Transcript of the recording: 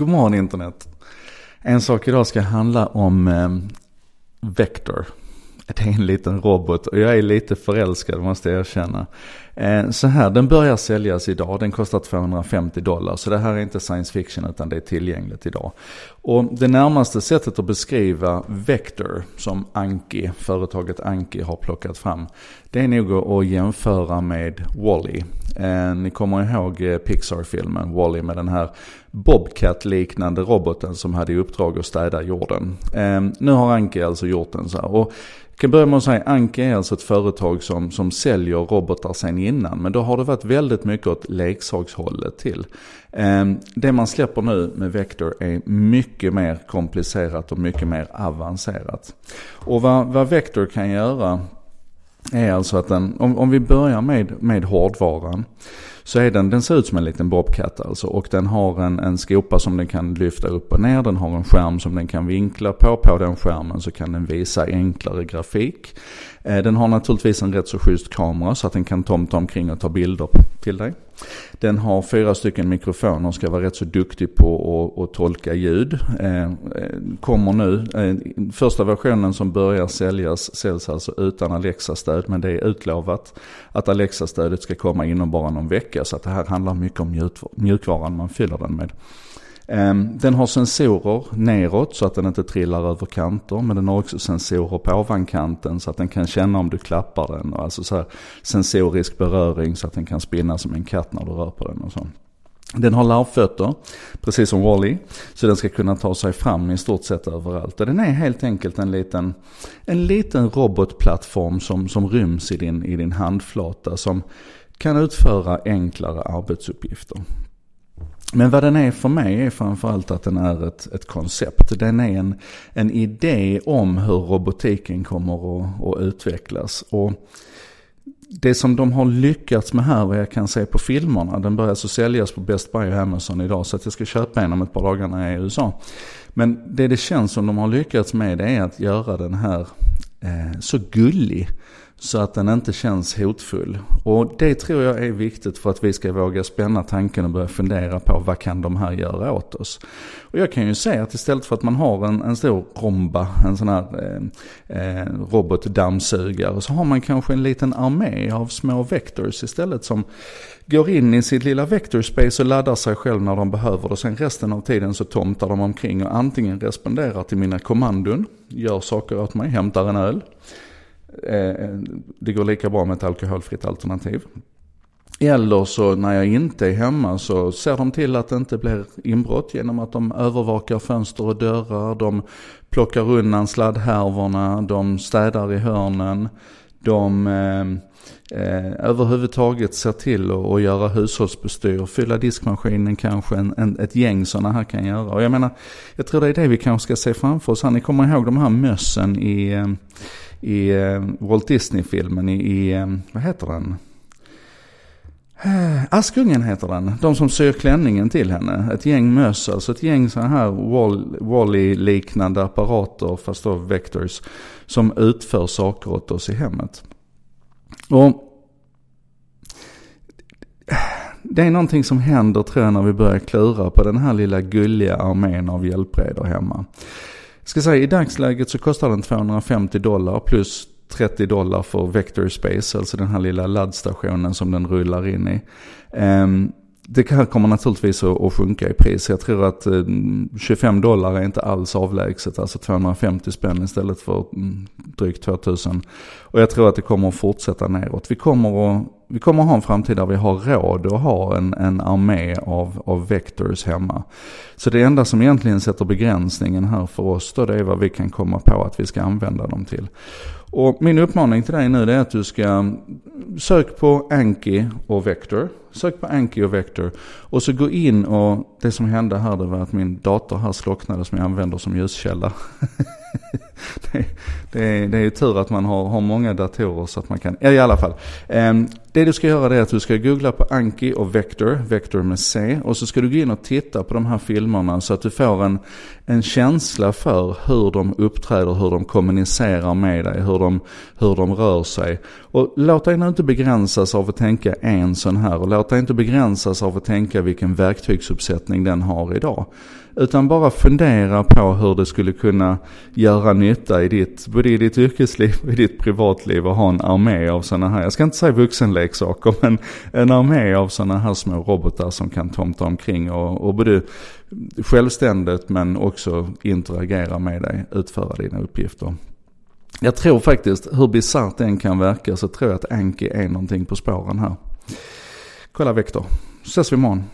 God morgon internet. En sak idag ska handla om eh, Vector. Det är en liten robot och jag är lite förälskad måste jag erkänna. Eh, så här, den börjar säljas idag. Den kostar 250 dollar. Så det här är inte science fiction utan det är tillgängligt idag. Och det närmaste sättet att beskriva Vector som Anki, företaget Anki har plockat fram. Det är nog att jämföra med Wally. -E. Eh, ni kommer ihåg eh, Pixar-filmen Wally -E med den här Bobcat-liknande roboten som hade i uppdrag att städa jorden. Eh, nu har Anki alltså gjort den så här. Och jag kan börja med att säga Anki är alltså ett företag som, som säljer robotar sen innan. Men då har det varit väldigt mycket åt leksakshållet till. Ehm, det man släpper nu med Vector är mycket mer komplicerat och mycket mer avancerat. Och vad, vad Vector kan göra är alltså att den, om, om vi börjar med, med hårdvaran. Så är den, den ser ut som en liten bobcat alltså. Och den har en, en skopa som den kan lyfta upp och ner. Den har en skärm som den kan vinkla på. På den skärmen så kan den visa enklare grafik. Eh, den har naturligtvis en rätt så schysst kamera så att den kan tomta omkring och ta bilder till dig. Den har fyra stycken mikrofoner och ska vara rätt så duktig på att, att tolka ljud. Eh, eh kommer nu, eh, första versionen som börjar säljas säljs alltså utan Alexa-stöd men det är utlovat att Alexa-stödet ska komma inom bara någon vecka. Så att det här handlar mycket om mjukvaran man fyller den med. Ehm, den har sensorer neråt så att den inte trillar över kanter. Men den har också sensorer på ovankanten så att den kan känna om du klappar den. Och alltså så här sensorisk beröring så att den kan spinna som en katt när du rör på den och så. Den har larvfötter, precis som Wally. Så den ska kunna ta sig fram i stort sett överallt. Och den är helt enkelt en liten, en liten robotplattform som, som ryms i din, i din handflata. Som kan utföra enklare arbetsuppgifter. Men vad den är för mig är framförallt att den är ett, ett koncept. Den är en, en idé om hur robotiken kommer att, att utvecklas. Och det som de har lyckats med här, vad jag kan se på filmerna, den börjar alltså säljas på Best Buy och Amazon idag. Så att jag ska köpa en om ett par dagar när jag är i USA. Men det det känns som de har lyckats med det är att göra den här eh, så gullig. Så att den inte känns hotfull. Och det tror jag är viktigt för att vi ska våga spänna tanken och börja fundera på vad kan de här göra åt oss. Och jag kan ju säga att istället för att man har en, en stor romba, en sån här eh, eh, robotdammsugare, så har man kanske en liten armé av små vectors istället som går in i sitt lilla vector space och laddar sig själv när de behöver det. Och sen resten av tiden så tomtar de omkring och antingen responderar till mina kommandon, gör saker åt mig, hämtar en öl Eh, eh, det går lika bra med ett alkoholfritt alternativ. Eller så när jag inte är hemma så ser de till att det inte blir inbrott genom att de övervakar fönster och dörrar. De plockar undan sladdhärvorna, de städar i hörnen. De eh, eh, överhuvudtaget ser till att göra hushållsbestyr, fylla diskmaskinen kanske, en, en, ett gäng sådana här kan göra. Och jag menar, jag tror det är det vi kanske ska se framför oss. här. Ni kommer ihåg de här mössen i eh, i eh, Walt Disney-filmen i, i, eh, vad heter den? Askungen heter den. De som syr klänningen till henne. Ett gäng möss, alltså ett gäng sådana här Wally-liknande apparater, fast då vectors, som utför saker åt oss i hemmet. Och det är någonting som händer tror jag när vi börjar klura på den här lilla gulliga armén av hjälpredor hemma Jag ska säga i dagsläget så kostar den 250 dollar plus 30 dollar för Vector Space, alltså den här lilla laddstationen som den rullar in i. Ehm, det här kommer naturligtvis att sjunka i pris. Jag tror att ehm, 25 dollar är inte alls avlägset. Alltså 250 spänn istället för mm, drygt 2000. Och jag tror att det kommer att fortsätta neråt. Vi kommer att, vi kommer att ha en framtid där vi har råd att ha en, en armé av, av vectors hemma. Så det enda som egentligen sätter begränsningen här för oss då det är vad vi kan komma på att vi ska använda dem till. Och min uppmaning till dig nu är att du ska sök på Anki och Vector. Sök på Anki och Vector. Och så gå in och det som hände här det var att min dator här slocknade som jag använder som ljuskälla. det, det, är, det är ju tur att man har, har många datorer så att man kan, ja, i alla fall. Ehm, det du ska göra är att du ska googla på Anki och Vector, Vector med C. Och så ska du gå in och titta på de här filmerna så att du får en, en känsla för hur de uppträder, hur de kommunicerar med dig, hur de, hur de rör sig. Och låt dig nu inte begränsas av att tänka en sån här och låt dig inte begränsas av att tänka vilken verktygsuppsättning den har idag. Utan bara fundera på hur det skulle kunna göra nytta i ditt, både i ditt yrkesliv och i ditt privatliv och ha en armé av sådana här, jag ska inte säga vuxenleksaker, men en armé av sådana här små robotar som kan tomta omkring och, och både självständigt men också interagera med dig, utföra dina uppgifter. Jag tror faktiskt, hur bisarrt den kan verka, så tror jag att Anki är någonting på spåren här. Kolla Vektor. Ses vi imorgon.